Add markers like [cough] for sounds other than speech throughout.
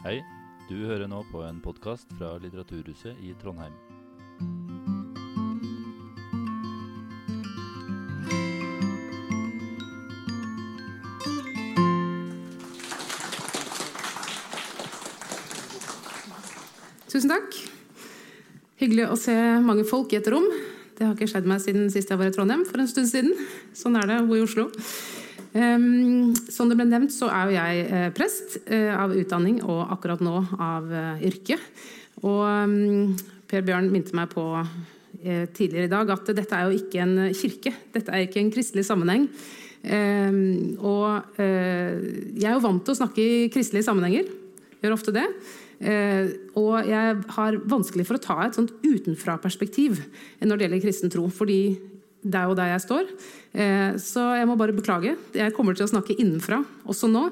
Hei, du hører nå på en podkast fra Litteraturhuset i Trondheim. Tusen takk. Hyggelig å se mange folk i et rom. Det har ikke skjedd meg siden sist jeg var i Trondheim for en stund siden. Sånn er det å bo i Oslo. Um, som det ble nevnt, så er jo jeg eh, prest eh, av utdanning og akkurat nå av eh, yrke. Og um, Per Bjørn minte meg på tidligere i dag at dette er jo ikke en kirke. Dette er ikke en kristelig sammenheng. Um, og jeg er jo vant til å snakke i kristelige sammenhenger. Gjør ofte det. Eh, og jeg har vanskelig for å ta et sånt utenfra-perspektiv når det gjelder kristen tro. fordi det er jo der jeg står. Eh, så jeg må bare beklage. Jeg kommer til å snakke innenfra også nå.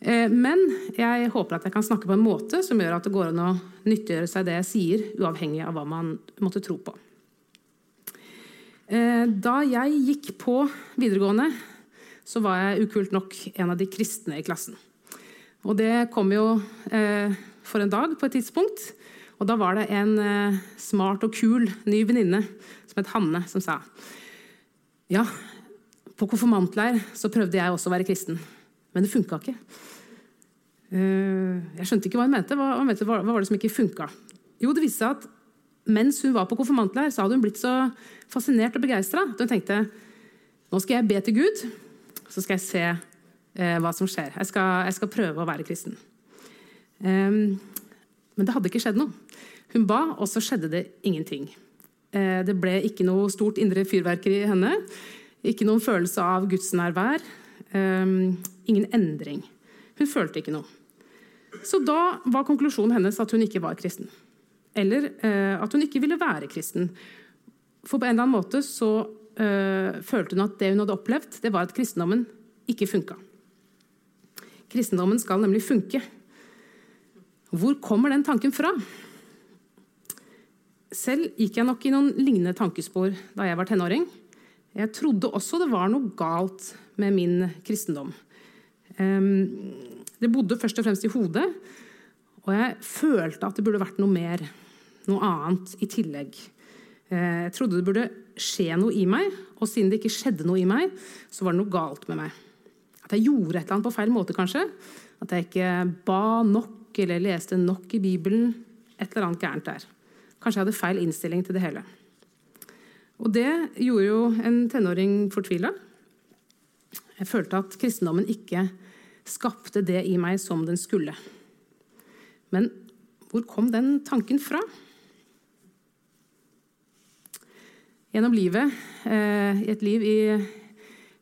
Eh, men jeg håper at jeg kan snakke på en måte som gjør at det går an å nyttiggjøre seg det jeg sier, uavhengig av hva man måtte tro på. Eh, da jeg gikk på videregående, så var jeg ukult nok en av de kristne i klassen. Og det kom jo for en dag på et tidspunkt. Og da var det en smart og kul ny venninne som het Hanne, som sa ja, på konfirmantleir så prøvde jeg også å være kristen, men det funka ikke. Eh, jeg skjønte ikke hva hun mente. Hva, hva var det som ikke funka? Jo, det viste seg at mens hun var på konfirmantleir, så hadde hun blitt så fascinert og begeistra at hun tenkte nå skal jeg be til Gud, så skal jeg se eh, hva som skjer. Jeg skal, jeg skal, prøve å være kristen. Um, men det hadde ikke skjedd noe. Hun ba, og så skjedde det ingenting. Eh, det ble ikke noe stort indre fyrverkeri i henne. Ikke noen følelse av gudsnærvær. Um, ingen endring. Hun følte ikke noe. Så da var konklusjonen hennes at hun ikke var kristen. Eller uh, at hun ikke ville være kristen. For på en eller annen måte så uh, følte hun at det hun hadde opplevd, det var at kristendommen ikke funka. Kristendommen skal nemlig funke. Hvor kommer den tanken fra? Selv gikk jeg nok i noen lignende tankespor da jeg var tenåring. Jeg trodde også det var noe galt med min kristendom. Det bodde først og fremst i hodet, og jeg følte at det burde vært noe mer, noe annet i tillegg. Eh, jeg trodde det burde skje noe i meg, og siden det ikke skjedde noe i meg, så var det noe galt med meg. At jeg gjorde et eller annet på feil måte, kanskje. At jeg ikke ba nok eller leste nok i Bibelen. Et eller annet gærent der. Kanskje jeg hadde feil innstilling til det hele. Og det gjorde jo en tenåring fortvila. Jeg følte at kristendommen ikke skapte det i meg som den skulle. Men hvor kom den tanken fra? Gjennom livet, eh, i et liv i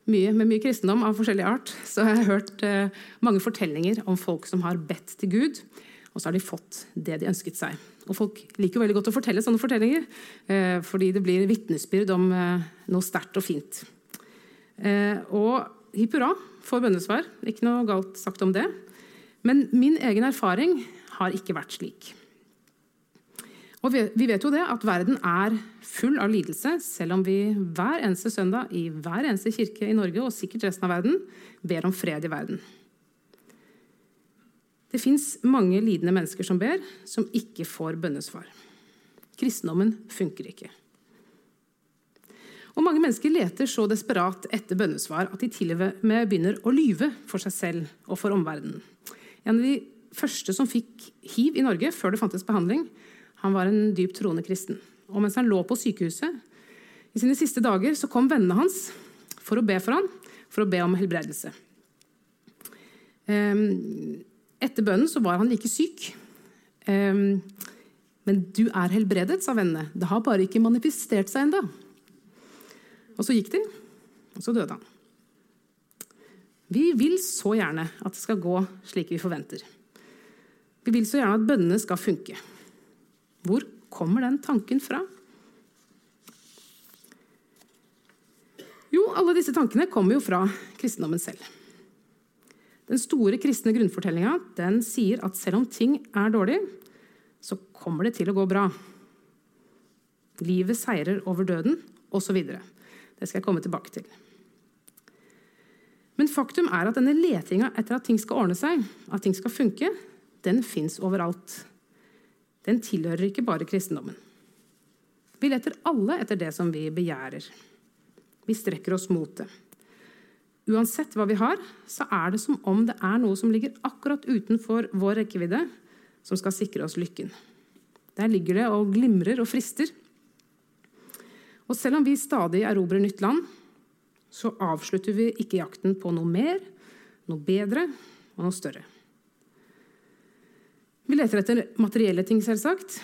mye, med mye kristendom av forskjellig art, så har jeg hørt eh, mange fortellinger om folk som har bedt til Gud, og så har de fått det de ønsket seg. Og folk liker veldig godt å fortelle sånne fortellinger, eh, fordi det blir vitnesbyrd om eh, noe sterkt og fint. Eh, og hipp hurra for bønnesvar. Ikke noe galt sagt om det. Men min egen erfaring har ikke vært slik. Og Vi vet jo det at verden er full av lidelse, selv om vi hver eneste søndag i hver eneste kirke i Norge og sikkert resten av verden ber om fred i verden. Det fins mange lidende mennesker som ber, som ikke får bønnesvar. Kristendommen funker ikke. Og Mange mennesker leter så desperat etter bønnesvar at de til og med begynner å lyve for seg selv og for omverdenen. En av de første som fikk hiv i Norge før det fantes behandling, han var en dypt troende kristen. Og mens han lå på sykehuset i sine siste dager, så kom vennene hans for å be for ham, for å be om helbredelse. Um, etter bønnen så var han like syk. Um, men du er helbredet, sa vennene. Det har bare ikke manifestert seg ennå. Og så gikk de, og så døde han. Vi vil så gjerne at det skal gå slik vi forventer. Vi vil så gjerne at bønnene skal funke. Hvor kommer den tanken fra? Jo, alle disse tankene kommer jo fra kristendommen selv. Den store kristne grunnfortellinga sier at selv om ting er dårlig, så kommer det til å gå bra. Livet seirer over døden, osv. Det skal jeg komme tilbake til. Men faktum er at denne letinga etter at ting skal ordne seg, at ting skal funke, den fins overalt. Den tilhører ikke bare kristendommen. Vi leter alle etter det som vi begjærer. Vi strekker oss mot det. Uansett hva vi har, så er det som om det er noe som ligger akkurat utenfor vår rekkevidde, som skal sikre oss lykken. Der ligger det og glimrer og frister. Og selv om vi stadig erobrer nytt land, så avslutter vi ikke jakten på noe mer, noe bedre og noe større. Vi leter etter materielle ting, selvsagt.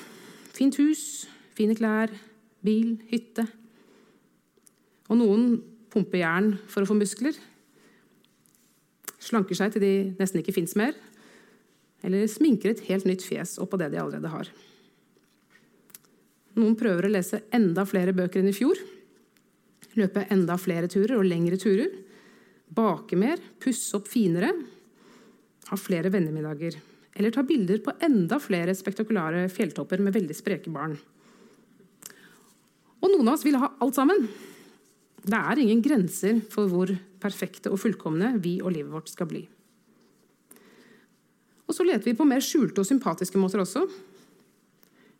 Fint hus, fine klær, bil, hytte. Og noen pumper jern for å få muskler. Slanker seg til de nesten ikke fins mer. Eller sminker et helt nytt fjes oppå det de allerede har. Noen prøver å lese enda flere bøker enn i fjor. Løpe enda flere turer og lengre turer. Bake mer, pusse opp finere. Ha flere vennemiddager. Eller ta bilder på enda flere spektakulære fjelltopper med veldig spreke barn. Og noen av oss vil ha alt sammen. Det er ingen grenser for hvor perfekte og fullkomne vi og livet vårt skal bli. Og så leter vi på mer skjulte og sympatiske måter også.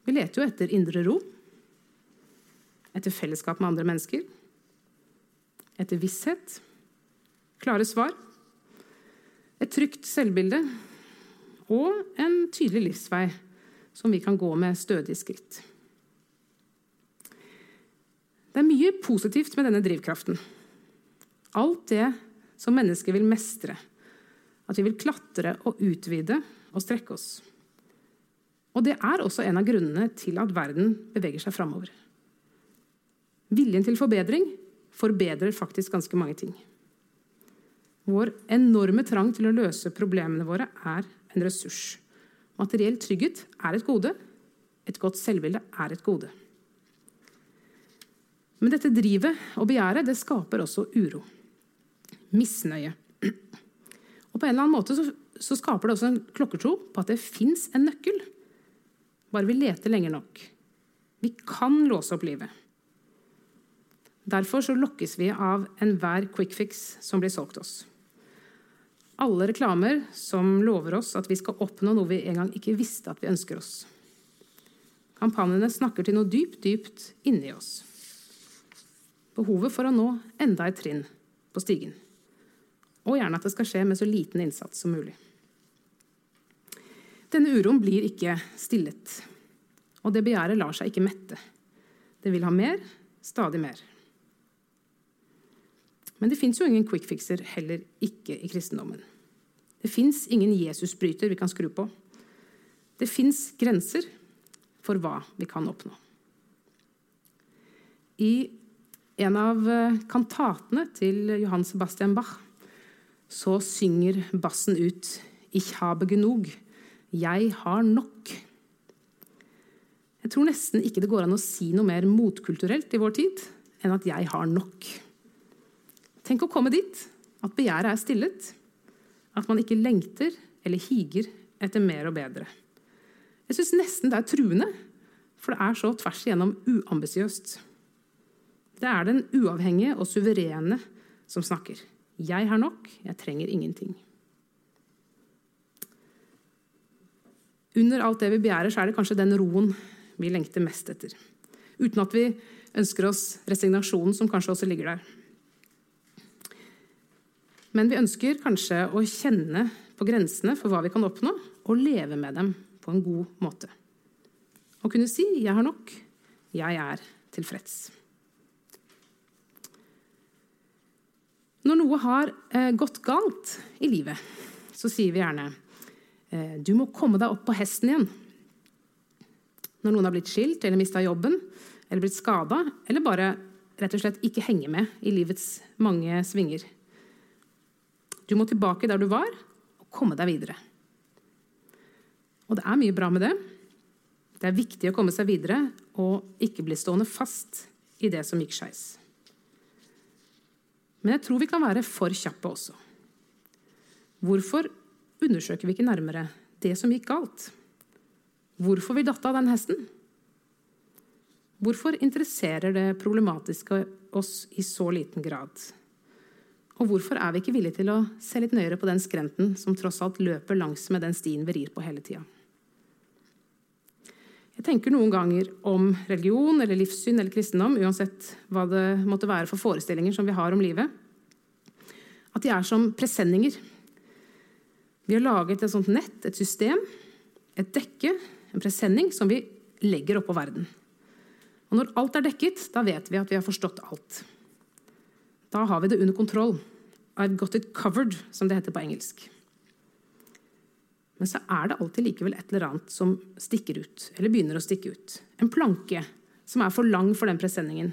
Vi leter jo etter indre ro, etter fellesskap med andre mennesker, etter visshet, klare svar, et trygt selvbilde og en tydelig livsvei som vi kan gå med stødige skritt. Det er mye positivt med denne drivkraften. Alt det som mennesker vil mestre. At vi vil klatre og utvide og strekke oss. Og det er også en av grunnene til at verden beveger seg framover. Viljen til forbedring forbedrer faktisk ganske mange ting. Vår enorme trang til å løse problemene våre er en ressurs. Materiell trygghet er et gode. Et godt selvbilde er et gode. Men dette drivet og begjæret det skaper også uro. Misnøye. Og på en eller annen måte så, så skaper det også en klokkertro på at det fins en nøkkel. Bare vi leter lenger nok. Vi kan låse opp livet. Derfor så lokkes vi av enhver quick fix som blir solgt oss. Alle reklamer som lover oss at vi skal oppnå noe vi en gang ikke visste at vi ønsker oss. Kampanjene snakker til noe dypt, dypt inni oss behovet for å nå enda et trinn på stigen. Og gjerne at det skal skje med så liten innsats som mulig. Denne uroen blir ikke stillet, og det begjæret lar seg ikke mette. Det vil ha mer, stadig mer. Men det fins jo ingen quick fixer heller ikke i kristendommen. Det fins ingen Jesusbryter vi kan skru på. Det fins grenser for hva vi kan oppnå. I en av eh, kantatene til Johan Sebastian Bach så synger bassen ut 'Ich habe genug'. Jeg har nok. Jeg tror nesten ikke det går an å si noe mer motkulturelt i vår tid enn at 'jeg har nok'. Tenk å komme dit, at begjæret er stillet. At man ikke lengter eller higer etter mer og bedre. Jeg syns nesten det er truende, for det er så tvers igjennom uambisiøst. Det er den uavhengige og suverene som snakker. Jeg har nok, jeg trenger ingenting. Under alt det vi begjærer, så er det kanskje den roen vi lengter mest etter. Uten at vi ønsker oss resignasjonen som kanskje også ligger der. Men vi ønsker kanskje å kjenne på grensene for hva vi kan oppnå, og leve med dem på en god måte. Å kunne si 'jeg har nok', 'jeg er tilfreds'. Når noe har eh, gått galt i livet, så sier vi gjerne eh, du må komme deg opp på hesten igjen. Når noen har blitt skilt eller mista jobben eller blitt skada, eller bare rett og slett ikke henger med i livets mange svinger. Du må tilbake der du var, og komme deg videre. Og det er mye bra med det. Det er viktig å komme seg videre og ikke bli stående fast i det som gikk skeis. Men jeg tror vi kan være for kjappe også. Hvorfor undersøker vi ikke nærmere det som gikk galt? Hvorfor vi datt av den hesten? Hvorfor interesserer det problematiske oss i så liten grad? Og hvorfor er vi ikke villige til å se litt nøyere på den skrenten som tross alt løper langs med den stien vi rir på hele tida? Jeg tenker noen ganger om religion eller livssyn eller kristendom, uansett hva det måtte være for forestillinger som vi har om livet, at de er som presenninger. Vi har laget et sånt nett, et system, et dekke, en presenning, som vi legger oppå verden. Og når alt er dekket, da vet vi at vi har forstått alt. Da har vi det under kontroll. I've got it covered, som det heter på engelsk. Men så er det alltid likevel et eller annet som stikker ut, eller begynner å stikke ut. En planke som er for lang for den presenningen.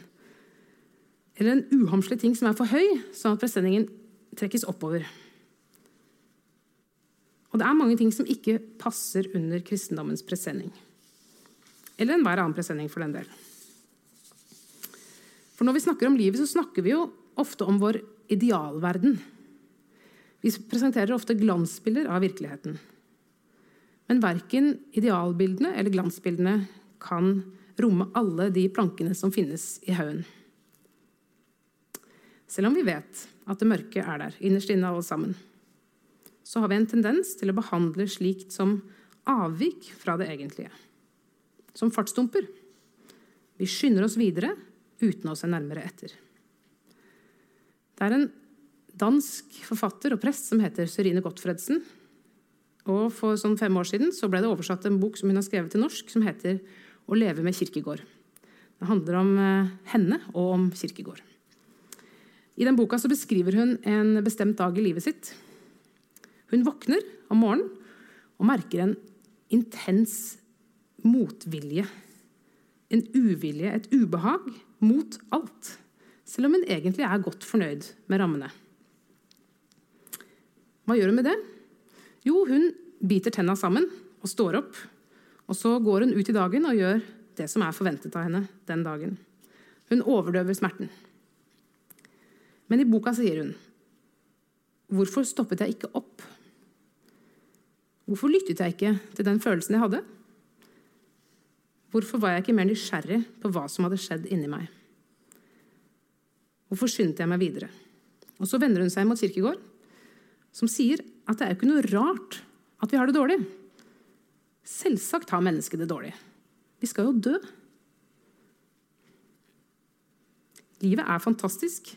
Eller en uhamslig ting som er for høy, sånn at presenningen trekkes oppover. Og det er mange ting som ikke passer under kristendommens presenning. Eller enhver annen presenning, for den del. For når vi snakker om livet, så snakker vi jo ofte om vår idealverden. Vi presenterer ofte glansbilder av virkeligheten. Men verken idealbildene eller glansbildene kan romme alle de plankene som finnes i haugen. Selv om vi vet at det mørke er der, innerst inne alle sammen, så har vi en tendens til å behandle slikt som avvik fra det egentlige. Som fartsdumper. Vi skynder oss videre uten å se nærmere etter. Det er en dansk forfatter og prest som heter Sørine Gottfredsen. Og For sånn fem år siden så ble det oversatt en bok som hun har skrevet til norsk, som heter 'Å leve med kirkegård'. Det handler om eh, henne og om kirkegård. I den boka så beskriver hun en bestemt dag i livet sitt. Hun våkner om morgenen og merker en intens motvilje. En uvilje, et ubehag mot alt, selv om hun egentlig er godt fornøyd med rammene. Hva gjør hun med det? Jo, hun biter tenna sammen og står opp. Og så går hun ut i dagen og gjør det som er forventet av henne den dagen. Hun overdøver smerten. Men i boka sier hun Hvorfor stoppet jeg ikke opp? Hvorfor lyttet jeg ikke til den følelsen jeg hadde? Hvorfor var jeg ikke mer nysgjerrig på hva som hadde skjedd inni meg? Hvorfor skyndte jeg meg videre? Og Så vender hun seg mot Kirkegård, som sier at det er jo ikke noe rart at vi har det dårlig. Selvsagt har mennesket det dårlig. Vi skal jo dø. Livet er fantastisk,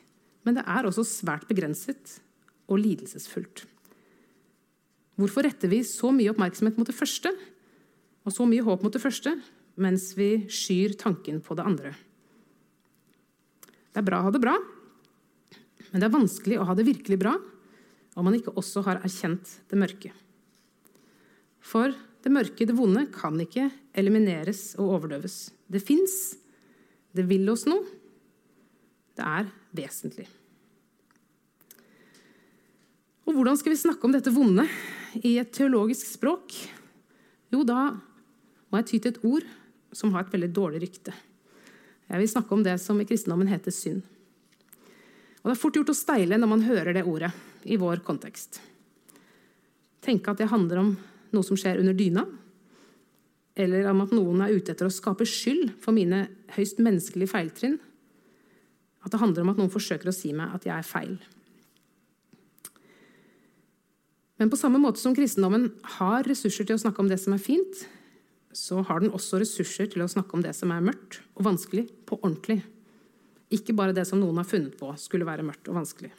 men det er også svært begrenset og lidelsesfullt. Hvorfor retter vi så mye oppmerksomhet mot det første og så mye håp mot det første, mens vi skyr tanken på det andre. Det er bra å ha det bra, men det er vanskelig å ha det virkelig bra om man ikke også har erkjent det mørke. For det mørke, det vonde, kan ikke elimineres og overdøves. Det fins. Det vil oss noe. Det er vesentlig. Og hvordan skal vi snakke om dette vonde i et teologisk språk? Jo, da må jeg ty til et ord som har et veldig dårlig rykte. Jeg vil snakke om det som i kristendommen heter synd. Og Det er fort gjort å steile når man hører det ordet i vår kontekst. Tenke at det handler om noe som skjer under dyna, eller om at noen er ute etter å skape skyld for mine høyst menneskelige feiltrinn. At det handler om at noen forsøker å si meg at jeg er feil. Men på samme måte som kristendommen har ressurser til å snakke om det som er fint, så har den også ressurser til å snakke om det som er mørkt og vanskelig, på ordentlig. Ikke bare det som noen har funnet på skulle være mørkt og vanskelig.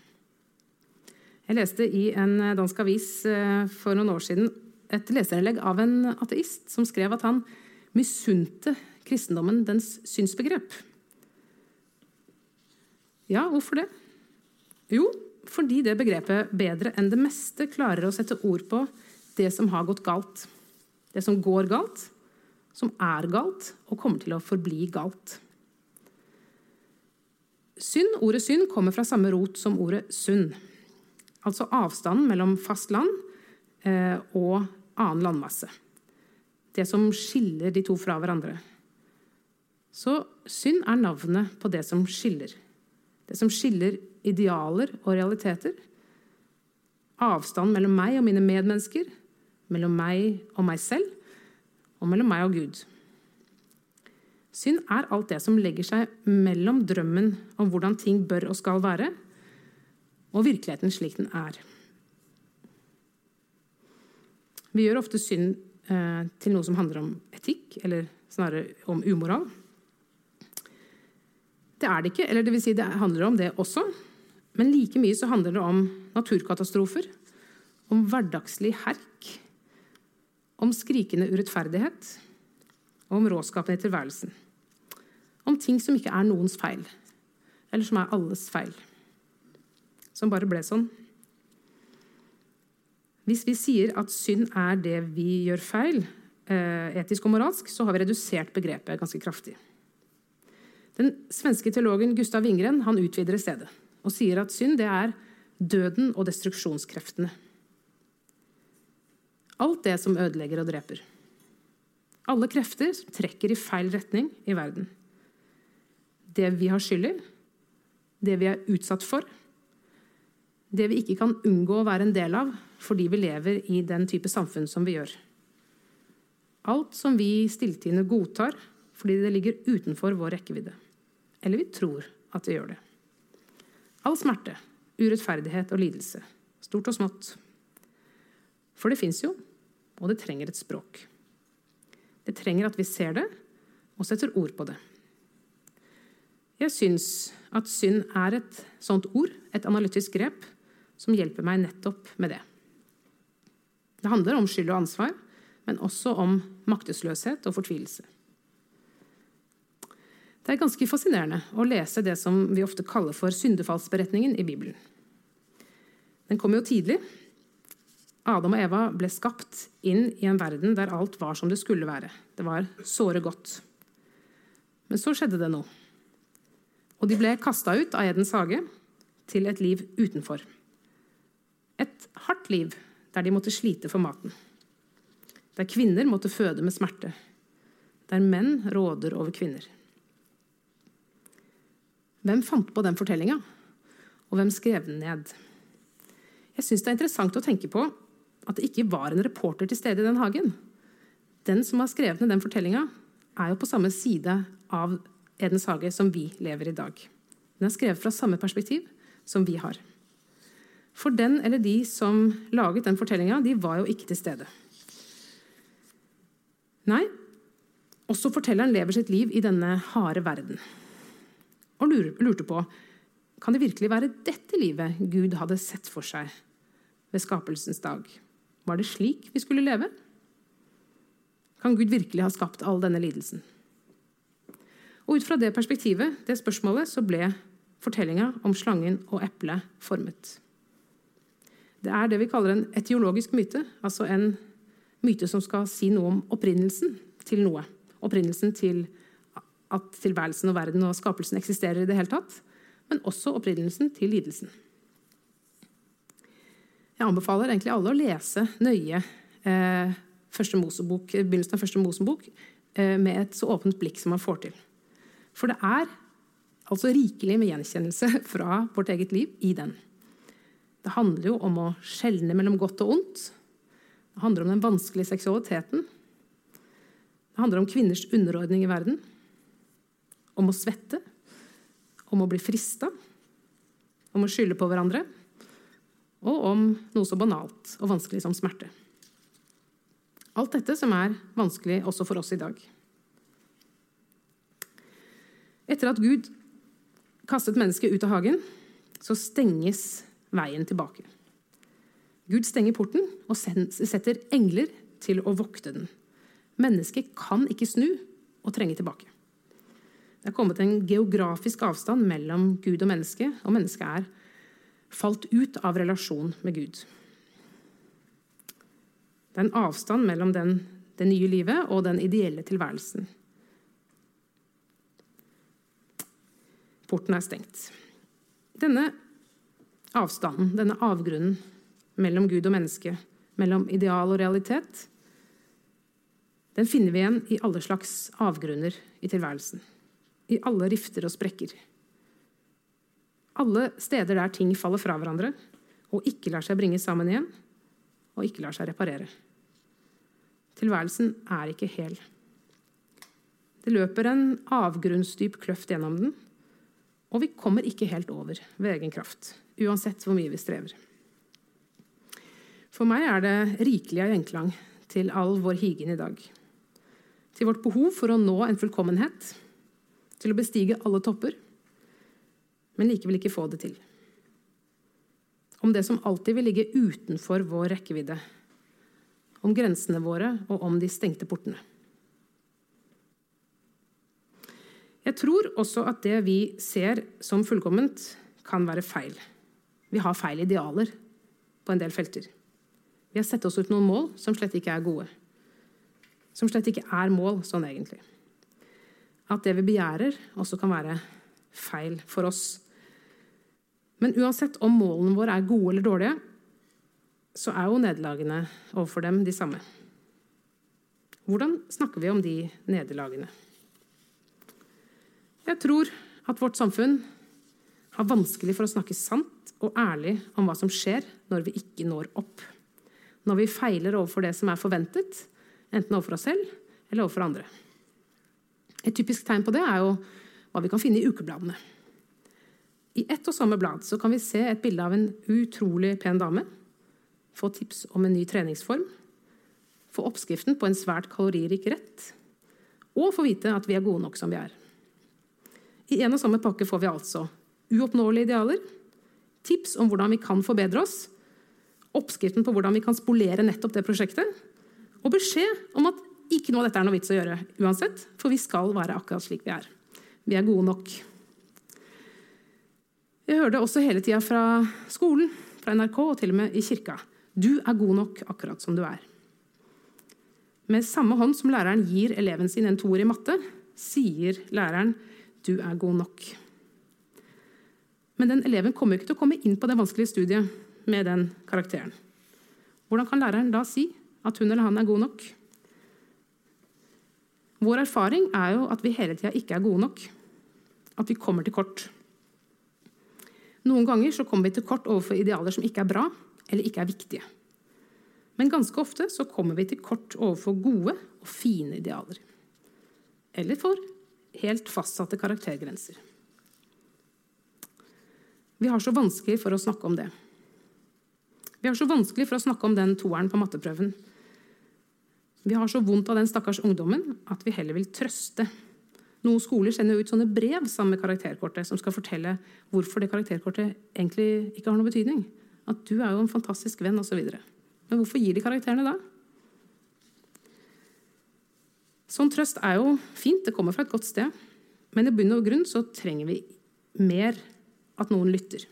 Jeg leste i en dansk avis eh, for noen år siden et leserinnlegg av en ateist som skrev at han misunte kristendommen dens synsbegrep. Ja, hvorfor det? Jo, fordi det begrepet bedre enn det meste klarer å sette ord på det som har gått galt. Det som går galt, som er galt, og kommer til å forbli galt. Synd, Ordet synd kommer fra samme rot som ordet sund. Altså avstanden mellom fast land eh, og annen landmasse. Det som skiller de to fra hverandre. Så synd er navnet på det som skiller. Det som skiller idealer og realiteter. Avstanden mellom meg og mine medmennesker, mellom meg og meg selv og mellom meg og Gud. Synd er alt det som legger seg mellom drømmen om hvordan ting bør og skal være, og virkeligheten slik den er. Vi gjør ofte synd eh, til noe som handler om etikk, eller snarere om umoral. Det er det ikke, eller det vil si det handler om det også. Men like mye så handler det om naturkatastrofer, om hverdagslig herk, om skrikende urettferdighet og om råskapen i tilværelsen. Om ting som ikke er noens feil, eller som er alles feil. Som bare ble sånn. Hvis vi sier at synd er det vi gjør feil, eh, etisk og moralsk, så har vi redusert begrepet ganske kraftig. Den svenske teologen Gustav Wingren han utvider i stedet og sier at synd det er døden og destruksjonskreftene. Alt det som ødelegger og dreper. Alle krefter som trekker i feil retning i verden. Det vi har skyld i, det vi er utsatt for, det vi ikke kan unngå å være en del av fordi vi lever i den type samfunn som vi gjør. Alt som vi stilltiende godtar fordi det ligger utenfor vår rekkevidde. Eller vi tror at det gjør det. All smerte, urettferdighet og lidelse. Stort og smått. For det fins jo, og det trenger et språk. Det trenger at vi ser det og setter ord på det. Jeg syns at synd er et sånt ord, et analytisk grep, som hjelper meg nettopp med det. Det handler om skyld og ansvar, men også om maktesløshet og fortvilelse. Det er ganske fascinerende å lese det som vi ofte kaller for syndefallsberetningen i Bibelen. Den kom jo tidlig. Adam og Eva ble skapt inn i en verden der alt var som det skulle være. Det var såre godt. Men så skjedde det noe. Og de ble kasta ut av Edens hage til et liv utenfor. Et hardt liv der de måtte slite for maten. Der kvinner måtte føde med smerte. Der menn råder over kvinner. Hvem fant på den fortellinga, og hvem skrev den ned? Jeg syns det er interessant å tenke på at det ikke var en reporter til stede i den hagen. Den som har skrevet ned den fortellinga, er jo på samme side av Edens hage som vi lever i dag. Den er skrevet fra samme perspektiv som vi har. For den eller de som laget den fortellinga, de var jo ikke til stede. Nei, også fortelleren lever sitt liv i denne harde verden. Og lurte på kan det virkelig være dette livet Gud hadde sett for seg ved skapelsens dag. Var det slik vi skulle leve? Kan Gud virkelig ha skapt all denne lidelsen? Og Ut fra det perspektivet, det spørsmålet, så ble fortellinga om slangen og eplet formet. Det er det vi kaller en etiologisk myte, altså en myte som skal si noe om opprinnelsen til noe. Opprinnelsen til at tilværelsen og verden og skapelsen eksisterer i det hele tatt, men også opprinnelsen til lidelsen. Jeg anbefaler egentlig alle å lese nøye eh, Mosebok, begynnelsen av første Mosebok eh, med et så åpent blikk som man får til. For det er altså rikelig med gjenkjennelse [laughs] fra vårt eget liv i den. Det handler jo om å skjelne mellom godt og ondt. Det handler om den vanskelige seksualiteten. Det handler om kvinners underordning i verden. Om å svette. Om å bli frista. Om å skylde på hverandre. Og om noe så banalt og vanskelig som smerte. Alt dette som er vanskelig også for oss i dag. Etter at Gud kastet mennesket ut av hagen, så stenges veien tilbake. Gud stenger porten og setter engler til å vokte den. Mennesket kan ikke snu og trenge tilbake. Det er kommet en geografisk avstand mellom Gud og mennesket, og mennesket er falt ut av relasjon med Gud. Det er en avstand mellom den, det nye livet og den ideelle tilværelsen. Porten er stengt. Denne avstanden, denne avgrunnen mellom Gud og menneske, mellom ideal og realitet, den finner vi igjen i alle slags avgrunner i tilværelsen. I alle rifter og sprekker. Alle steder der ting faller fra hverandre og ikke lar seg bringe sammen igjen, og ikke lar seg reparere. Tilværelsen er ikke hel. Det løper en avgrunnsdyp kløft gjennom den, og vi kommer ikke helt over ved egen kraft. uansett hvor mye vi strever. For meg er det rikelig av gjenklang til all vår higen i dag. Til vårt behov for å nå en fullkommenhet, til å bestige alle topper, men likevel ikke få det til. Om det som alltid vil ligge utenfor vår rekkevidde. Om grensene våre og om de stengte portene. Jeg tror også at det vi ser som fullkomment, kan være feil. Vi har feil idealer på en del felter. Vi har sett oss ut noen mål som slett ikke er gode. Som slett ikke er mål sånn egentlig. At det vi begjærer, også kan være feil for oss. Men uansett om målene våre er gode eller dårlige, så er jo nederlagene overfor dem de samme. Hvordan snakker vi om de nederlagene? Jeg tror at vårt samfunn har vanskelig for å snakke sant og ærlig om hva som skjer når vi ikke når opp. Når vi feiler overfor det som er forventet, enten overfor oss selv eller overfor andre. Et typisk tegn på det er jo hva vi kan finne i ukebladene. I ett og samme blad kan vi se et bilde av en utrolig pen dame, få tips om en ny treningsform, få oppskriften på en svært kaloririk rett, og få vite at vi er gode nok som vi er. I en og samme pakke får vi altså uoppnåelige idealer, tips om hvordan vi kan forbedre oss, oppskriften på hvordan vi kan spolere nettopp det prosjektet, og beskjed om at ikke noe av dette er noe vits å gjøre uansett, for vi skal være akkurat slik vi er. Vi er gode nok. Jeg hører det også hele tida fra skolen, fra NRK og til og med i kirka. Du er god nok akkurat som du er. Med samme hånd som læreren gir eleven sin en toer i matte, sier læreren 'du er god nok'. Men den eleven kommer ikke til å komme inn på det vanskelige studiet med den karakteren. Hvordan kan læreren da si at hun eller han er god nok? Vår erfaring er jo at vi hele tida ikke er gode nok. At vi kommer til kort. Noen ganger så kommer vi til kort overfor idealer som ikke er bra eller ikke er viktige. Men ganske ofte så kommer vi til kort overfor gode og fine idealer. Eller for helt fastsatte karaktergrenser. Vi har så vanskelig for å snakke om det. Vi har så vanskelig for å snakke om den toeren på matteprøven. Vi har så vondt av den stakkars ungdommen at vi heller vil trøste. Noen skoler sender ut sånne brev sammen med karakterkortet som skal fortelle hvorfor det karakterkortet egentlig ikke har noen betydning. At du er jo en fantastisk venn, osv. Men hvorfor gir de karakterene da? Sånn trøst er jo fint, det kommer fra et godt sted. Men i bunn og grunn så trenger vi mer at noen lytter.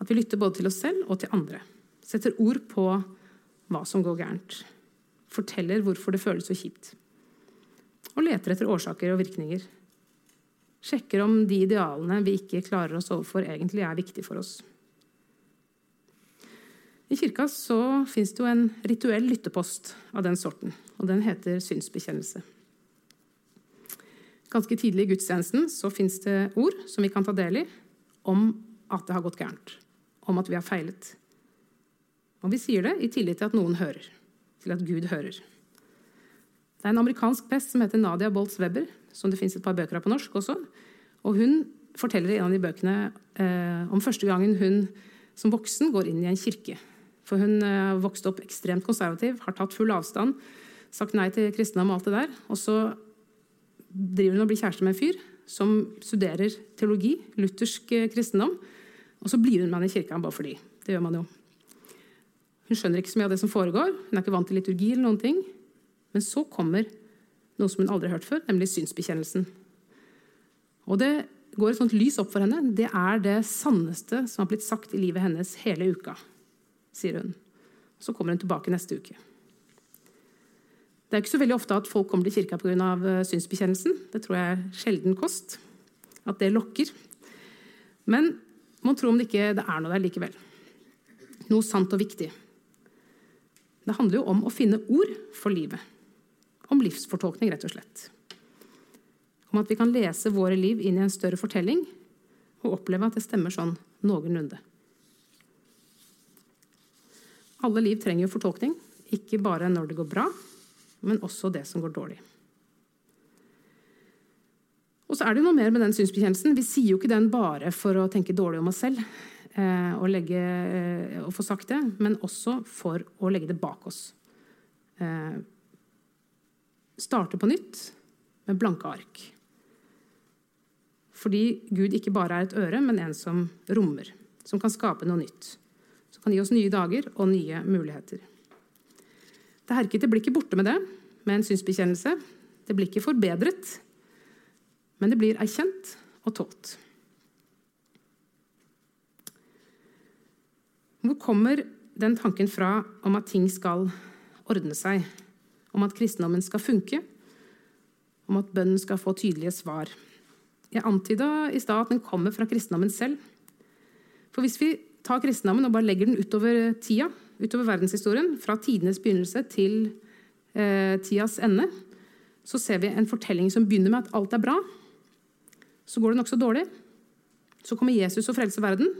At vi lytter både til oss selv og til andre. Setter ord på hva som går gærent. Forteller hvorfor det føles så kjipt. Og leter etter årsaker og virkninger. Sjekker om de idealene vi ikke klarer oss overfor, egentlig er viktige for oss. I kirka så fins det jo en rituell lyttepost av den sorten, og den heter synsbekjennelse. Ganske tidlig i gudstjenesten så fins det ord som vi kan ta del i, om at det har gått gærent, om at vi har feilet. Og vi sier det i tillit til at noen hører, til at Gud hører. Det er en amerikansk prest som heter Nadia Boltz Webber, som det fins et par bøker av på norsk også. Og hun forteller i en av de bøkene eh, om første gangen hun som voksen går inn i en kirke. For hun eh, vokste opp ekstremt konservativ, har tatt full avstand, sagt nei til kristendom og alt det der. Og så driver hun og blir kjæreste med en fyr som studerer teologi, luthersk eh, kristendom. Og så blir hun med han i kirka bare fordi. Det gjør man jo. Hun skjønner ikke så mye av det som foregår. Hun er ikke vant til liturgi. eller noen ting. Men så kommer noe som hun aldri har hørt før, nemlig synsbekjennelsen. Og det går et sånt lys opp for henne. Det er det sanneste som har blitt sagt i livet hennes hele uka, sier hun. Så kommer hun tilbake neste uke. Det er ikke så veldig ofte at folk kommer til kirka pga. Eh, synsbekjennelsen. Det tror jeg er sjelden kost. At det lokker. Men man tror om det ikke det er noe der likevel. Noe sant og viktig. Det handler jo om å finne ord for livet. Om livsfortolkning, rett og slett. Om at vi kan lese våre liv inn i en større fortelling og oppleve at det stemmer sånn noenlunde. Alle liv trenger jo fortolkning, ikke bare når det går bra, men også det som går dårlig. Og så er det noe mer med den synsbekjennelsen. Vi sier jo ikke den bare for å tenke dårlig om oss selv eh, og, legge, eh, og, få sagt det, men også for å legge det bak oss. Eh, starte på nytt med blanke ark. Fordi Gud ikke bare er et øre, men en som rommer. Som kan skape noe nytt. Som kan gi oss nye dager og nye muligheter. Det herkete blir ikke borte med det, med en synsbekjennelse. Det blir ikke forbedret, men det blir erkjent og tålt. Hvor kommer den tanken fra om at ting skal ordne seg? Om at kristendommen skal funke? Om at bønnen skal få tydelige svar? Jeg antyda i stad at den kommer fra kristendommen selv. For hvis vi tar kristendommen og bare legger den utover tida, utover verdenshistorien, fra tidenes begynnelse til eh, tidas ende, så ser vi en fortelling som begynner med at alt er bra. Så går det nokså dårlig. Så kommer Jesus og frelser verden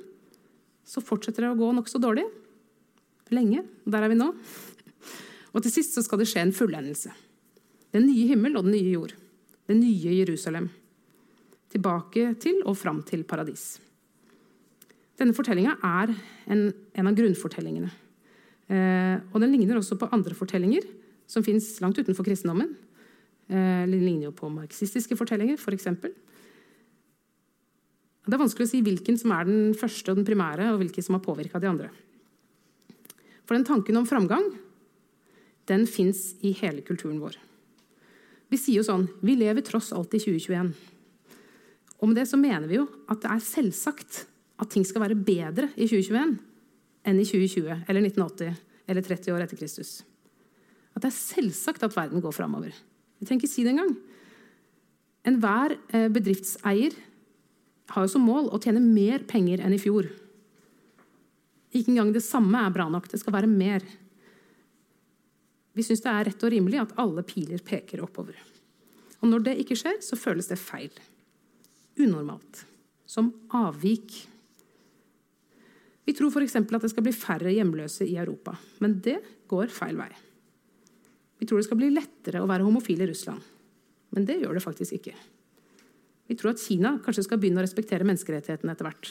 så fortsetter det å gå nokså dårlig. Lenge. Og Der er vi nå. Og til sist så skal det skje en fullendelse. Den nye himmel og den nye jord. Det nye Jerusalem. Tilbake til og fram til paradis. Denne fortellinga er en, en, av grunnfortellingene. Eh, og den ligner også på andre fortellinger som fins langt utenfor kristendommen. Eh, den ligner jo på marxistiske fortellinger, f.eks. For. Det er vanskelig å si hvilken som er den første og den primære, og hvilken som har påvirka de andre. For den tanken om framgang den fins i hele kulturen vår. Vi sier jo sånn Vi lever tross alt i 2021. Og med det så mener vi jo at det er selvsagt at ting skal være bedre i 2021 enn i 2020 eller 1980 eller 30 år etter Kristus. At det er selvsagt at verden går framover. Vi trenger ikke si det engang. Enhver eh, bedriftseier har jo som mål å tjene mer penger enn i fjor. Ikke engang det samme er bra nok. Det skal være mer. Vi syns det er rett og rimelig at alle piler peker oppover. Og når det ikke skjer, så føles det feil. Unormalt. Som avvik. Vi tror f.eks. at det skal bli færre hjemløse i Europa. Men det går feil vei. Vi tror det skal bli lettere å være homofil i Russland. Men det gjør det faktisk ikke. Vi tror at Kina kanskje skal begynne å respektere menneskerettighetene etter hvert.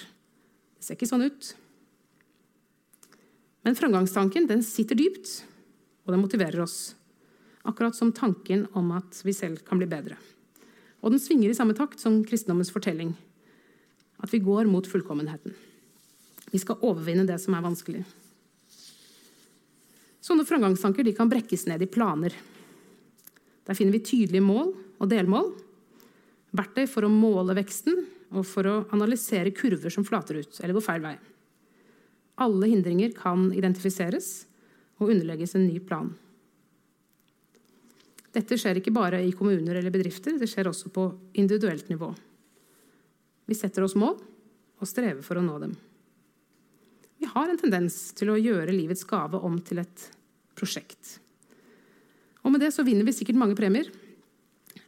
Det ser ikke sånn ut. Men framgangstanken den sitter dypt, og den motiverer oss. Akkurat som tanken om at vi selv kan bli bedre. Og den svinger i samme takt som kristendommens fortelling. At vi går mot fullkommenheten. Vi skal overvinne det som er vanskelig. Sånne framgangstanker kan brekkes ned i planer. Der finner vi tydelige mål og delmål verktøy for å måle veksten og for å analysere kurver som flater ut eller går feil vei. Alle hindringer kan identifiseres og underlegges en ny plan. Dette skjer ikke bare i kommuner eller bedrifter, det skjer også på individuelt nivå. Vi setter oss mål og strever for å nå dem. Vi har en tendens til å gjøre livets gave om til et prosjekt. Og med det så vinner vi sikkert mange premier,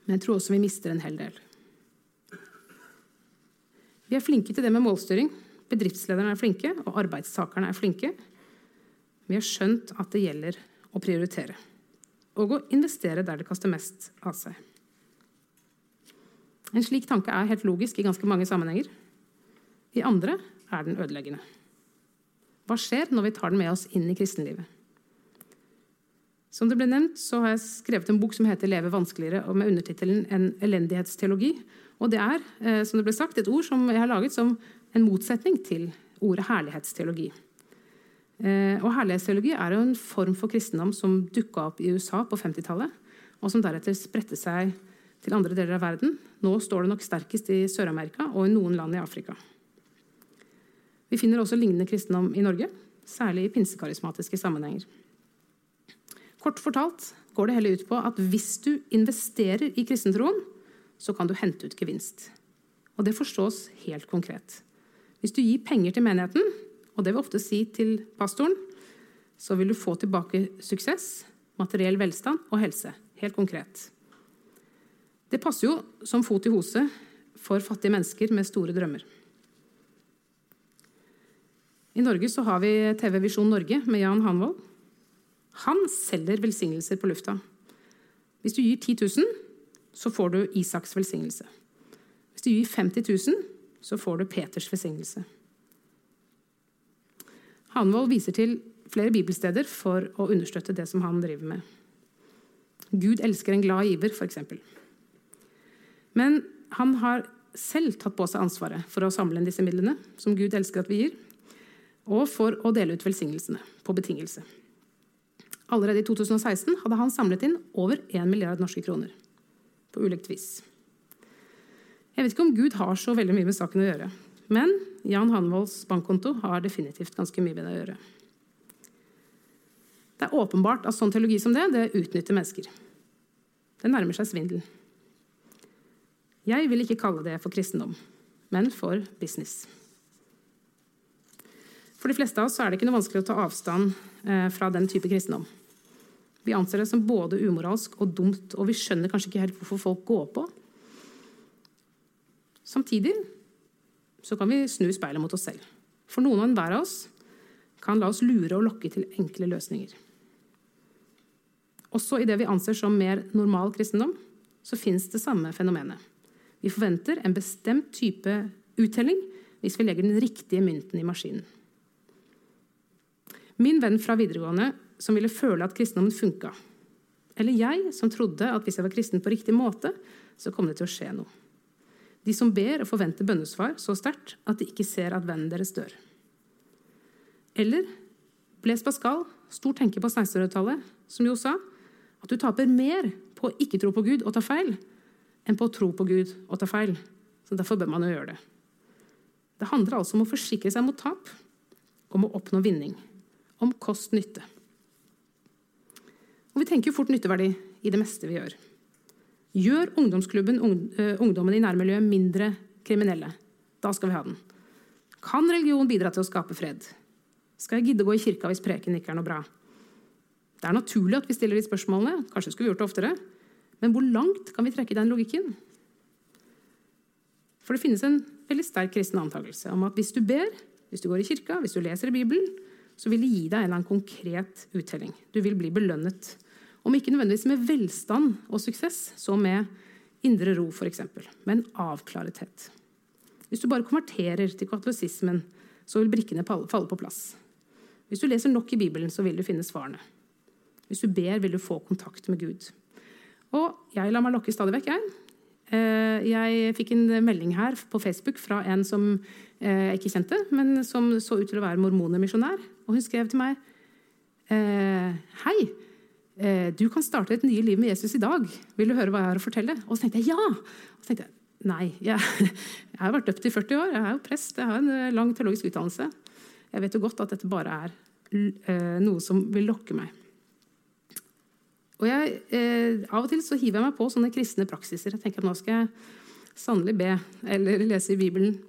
men jeg tror også vi mister en hel del. Vi er flinke til det med målstyring. Bedriftslederne er flinke, og arbeidstakerne er flinke. Vi har skjønt at det gjelder å prioritere. Og å investere der det kaster mest av seg. En slik tanke er helt logisk i ganske mange sammenhenger. I andre er den ødeleggende. Hva skjer når vi tar den med oss inn i kristenlivet? Som det ble nevnt, så har jeg skrevet en bok som heter 'Leve vanskeligere', og med undertittelen 'En elendighetsteologi'. Og det er eh, som det ble sagt, et ord som jeg har laget som en motsetning til ordet herlighetsteologi. Eh, og Herlighetsteologi er jo en form for kristendom som dukka opp i USA på 50-tallet, og som deretter spredte seg til andre deler av verden. Nå står det nok sterkest i Sør-Amerika og i noen land i Afrika. Vi finner også lignende kristendom i Norge, særlig i pinsekarismatiske sammenhenger. Kort fortalt går det heller ut på at hvis du investerer i kristentroen, så kan du hente ut gevinst. Og det forstås helt konkret. Hvis du gir penger til menigheten, og det vil ofte si til pastoren, så vil du få tilbake suksess, materiell velstand og helse. Helt konkret. Det passer jo som fot i hose for fattige mennesker med store drømmer. I Norge så har vi TV Visjon Norge med Jan Hanvold. Han selger velsignelser på lufta. Hvis du gir 10 000, så får du Isaks velsignelse. Hvis du gir 50 000, så får du Peters velsignelse. Hanvold viser til flere bibelsteder for å understøtte det som han driver med. Gud elsker en glad giver, f.eks. Men han har selv tatt på seg ansvaret for å samle inn disse midlene, som Gud elsker at vi gir, og for å dele ut velsignelsene på betingelse. Allerede i 2016 hadde han samlet inn over 1 milliard norske kroner. På ulikt vis. Jeg vet ikke om Gud har så veldig mye med saken å gjøre. Men Jan Hanvolds bankkonto har definitivt ganske mye med det å gjøre. Det er åpenbart at sånn teologi som det, det utnytter mennesker. Det nærmer seg svindel. Jeg vil ikke kalle det for kristendom, men for business. For de fleste av oss er det ikke noe vanskelig å ta avstand eh, fra den type kristendom. Vi anser det som både umoralsk og dumt, og vi skjønner kanskje ikke helt hvorfor folk går på. Samtidig så kan vi snu speilet mot oss selv. For noen og enhver av oss kan la oss lure og lokke til enkle løsninger. Også i det vi anser som mer normal kristendom, så fins det samme fenomenet. Vi forventer en bestemt type uttelling hvis vi legger den riktige mynten i maskinen. Min venn fra videregående som ville føle at kristendommen funka. Eller jeg som trodde at hvis jeg var kristen på riktig måte, så kom det til å skje noe. De som ber og forventer bønnesvar så sterkt at de ikke ser at vennen deres dør. Eller bles Pascal, stor tenker på 1600-tallet, som jo sa at du taper mer på å ikke tro på Gud og ta feil, enn på å tro på Gud og ta feil. Så Derfor bør man jo gjøre det. Det handler altså om å forsikre seg mot tap, om å oppnå vinning, om kost-nytte. Og vi tenker jo fort nytteverdi i det meste vi gjør. Gjør ungdomsklubben ungdommen i nærmiljøet mindre kriminelle. Da skal vi ha den. Kan religion bidra til å skape fred? Skal jeg gidde å gå i kirka hvis preken ikke er noe bra? Det er naturlig at vi stiller de spørsmålene. Kanskje skulle vi gjort det oftere. Men hvor langt kan vi trekke den logikken? For det finnes en veldig sterk kristen antakelse om at hvis du ber, hvis du går i kirka, hvis du leser i Bibelen, så vil det gi deg en eller annen konkret uttelling. Du vil bli belønnet. Om ikke nødvendigvis med velstand og suksess, så med indre ro, f.eks. Med en avklarethet. Hvis du bare konverterer til katolisismen, så vil brikkene falle på plass. Hvis du leser nok i Bibelen, så vil du finne svarene. Hvis du ber, vil du få kontakt med Gud. Og jeg lar meg lokke stadig vekk, jeg. Eh, jeg fikk en melding her på Facebook fra en som eh, jeg ikke kjente, men som så ut til å være mormonermisjonær. Og hun skrev til meg eh, Hei, du kan starte et nye liv med Jesus i dag. Vil du høre hva jeg har å fortelle? Og så tenkte jeg ja! Og så tenkte jeg, Nei, jeg, [laughs] jeg har vært døpt i 40 år. Jeg er jo prest. Jeg har en lang teologisk utdannelse. Jeg vet jo godt at dette bare er noe som vil lokke meg. Og jeg, eh, Av og til så hiver jeg meg på sånne kristne praksiser. Jeg tenker at nå skal jeg sannelig be eller lese i Bibelen.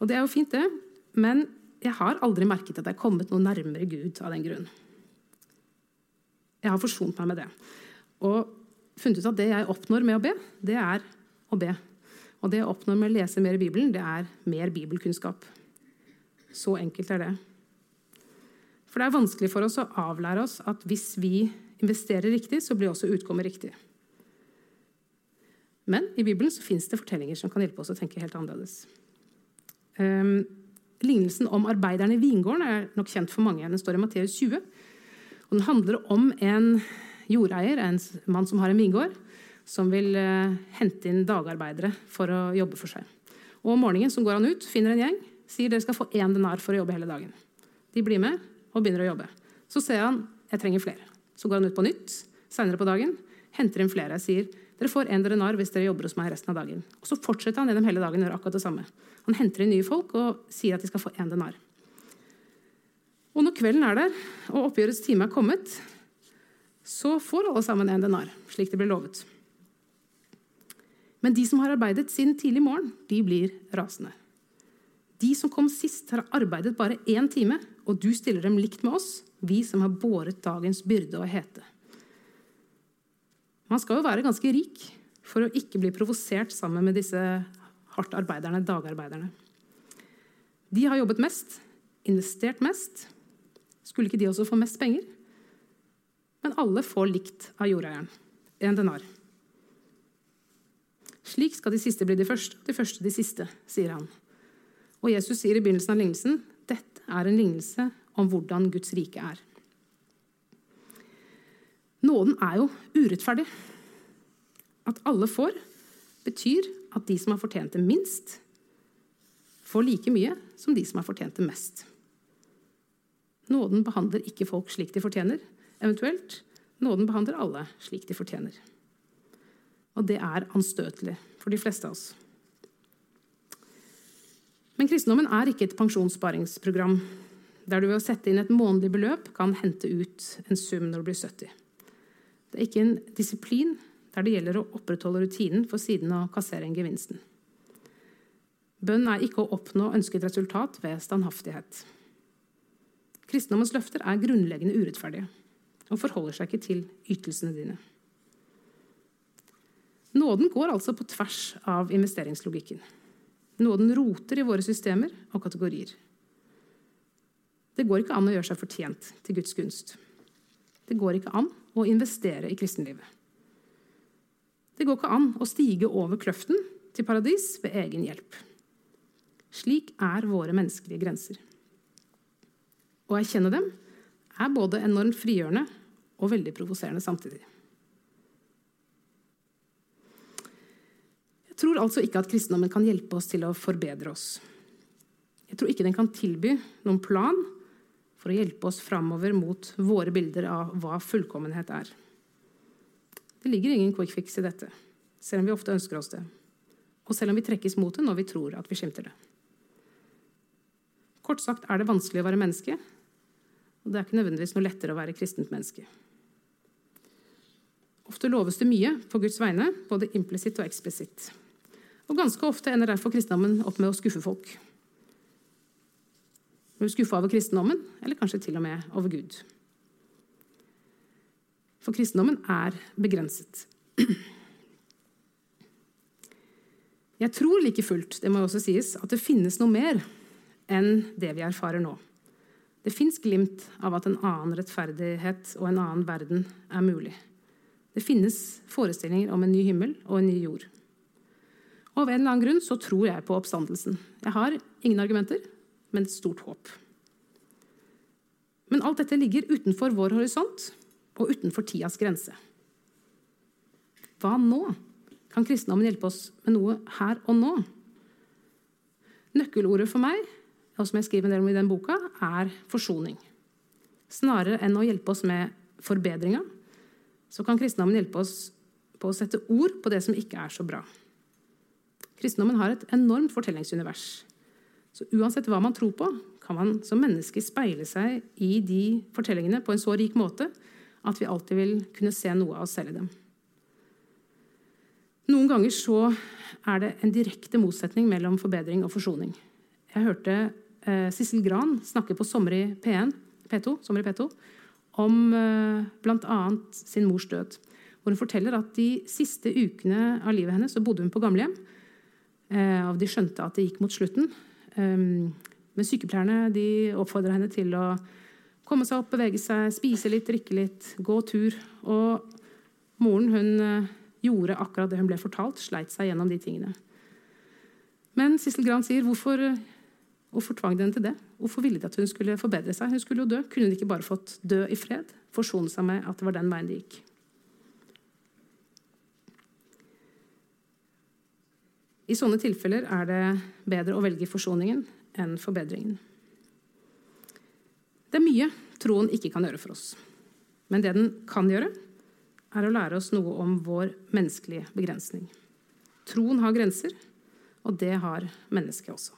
Og det er jo fint, det. Men jeg har aldri merket at jeg er kommet noe nærmere Gud av den grunn. Jeg har forsont meg med det. Og funnet ut at det jeg oppnår med å be, det er å be. Og det jeg oppnår med å lese mer i Bibelen, det er mer bibelkunnskap. Så enkelt er det. For det er vanskelig for oss å avlære oss at hvis vi investerer riktig, så blir også utkommet riktig. Men i Bibelen så fins det fortellinger som kan hjelpe oss å tenke helt annerledes. Um, lignelsen om arbeideren i vingården er nok kjent for mange. Den står i Matteus 20. Og den handler om en jordeier, en mann som har en vingård, som vil uh, hente inn dagarbeidere for å jobbe for seg. Og Om morgenen så går han ut, finner en gjeng, sier dere skal få én denar for å jobbe hele dagen. De blir med og begynner å jobbe. Så ser han jeg trenger flere. Så går han ut på nytt senere på dagen, henter inn flere. sier dere får en denar hvis dere jobber hos meg resten av dagen. Og Så fortsetter han gjennom hele dagen gjør akkurat det samme. Han henter inn nye folk og sier at de skal få en denar. Og når kvelden er der, og oppgjørets time er kommet, så får alle sammen en denar, slik det ble lovet. Men de som har arbeidet siden tidlig morgen, de blir rasende. De som kom sist, har arbeidet bare én time, og du stiller dem likt med oss, vi som har båret dagens byrde og hete. Man skal jo være ganske rik for å ikke bli provosert sammen med disse hardt arbeiderne, dagarbeiderne. De har jobbet mest, investert mest. Skulle ikke de også få mest penger? Men alle får likt av jordeieren. En denar. Slik skal de siste bli de første, de første de siste, sier han. Og Jesus sier i begynnelsen av lignelsen dette er en lignelse om hvordan Guds rike er. Nåden er jo urettferdig. At alle får, betyr at de som har fortjent det minst, får like mye som de som har fortjent det mest. Nåden behandler ikke folk slik de fortjener. Eventuelt nåden behandler alle slik de fortjener. Og det er anstøtelig for de fleste av oss. Men kristendommen er ikke et pensjonssparingsprogram der du ved å sette inn et månedlig beløp kan hente ut en sum når du blir 70. Det er ikke en disiplin der det gjelder å opprettholde rutinen for siden å kassere inn gevinsten. Bønn er ikke å oppnå ønsket resultat ved standhaftighet. Kristendommens løfter er grunnleggende urettferdige og forholder seg ikke til ytelsene dine. Nåden går altså på tvers av investeringslogikken. Nåden roter i våre systemer og kategorier. Det går ikke an å gjøre seg fortjent til Guds gunst. Det går ikke an å investere i kristenlivet. Det går ikke an å stige over kløften til paradis ved egen hjelp. Slik er våre menneskelige grenser. Å erkjenne dem er både enormt frigjørende og veldig provoserende samtidig. Jeg tror altså ikke at kristendommen kan hjelpe oss til å forbedre oss. Jeg tror ikke den kan tilby noen plan for å hjelpe oss framover mot våre bilder av hva fullkommenhet er. Det ligger ingen quick fix i dette, selv om vi ofte ønsker oss det. Og selv om vi trekkes mot det når vi tror at vi skimter det. Kort sagt er det vanskelig å være menneske, og det er ikke nødvendigvis noe lettere å være kristent menneske. Ofte loves det mye på Guds vegne, både implisitt og eksplisitt. Og ganske ofte ender derfor kristendommen opp med å skuffe folk. Skuffe over kristendommen, eller kanskje til og med over Gud. For kristendommen er begrenset. Jeg tror like fullt, det må også sies, at det finnes noe mer enn det vi erfarer nå. Det fins glimt av at en annen rettferdighet og en annen verden er mulig. Det finnes forestillinger om en ny himmel og en ny jord. Og Av en eller annen grunn så tror jeg på oppstandelsen. Jeg har ingen argumenter, men et stort håp. Men alt dette ligger utenfor vår horisont og utenfor tidas grense. Hva nå? Kan kristendommen hjelpe oss med noe her og nå? Nøkkelordet for meg og som jeg skriver en del om i den boka, er forsoning. Snarere enn å hjelpe oss med forbedringa, så kan kristendommen hjelpe oss på å sette ord på det som ikke er så bra. Kristendommen har et enormt fortellingsunivers. Så uansett hva man tror på, kan man som menneske speile seg i de fortellingene på en så rik måte at vi alltid vil kunne se noe av oss selv i dem. Noen ganger så er det en direkte motsetning mellom forbedring og forsoning. Jeg hørte eh, Sissel Gran snakke på Sommer i P1, P2, Sommer i P2 om eh, bl.a. sin mors død. Hvor hun forteller at de siste ukene av livet hennes så bodde hun på gamlehjem. Eh, og de skjønte at det gikk mot slutten. Um, men sykepleierne de oppfordra henne til å komme seg opp, bevege seg, spise litt, drikke litt, gå tur. Og moren hun eh, gjorde akkurat det hun ble fortalt, sleit seg gjennom de tingene. Men Sissel Gran sier hvorfor Hvorfor tvang de henne til det? Hvorfor ville de at hun skulle forbedre seg? Hun skulle jo dø. Kunne hun ikke bare fått dø i fred? Forsone seg med at det var den veien det gikk? I sånne tilfeller er det bedre å velge forsoningen enn forbedringen. Det er mye troen ikke kan gjøre for oss. Men det den kan gjøre, er å lære oss noe om vår menneskelige begrensning. Troen har grenser, og det har mennesket også.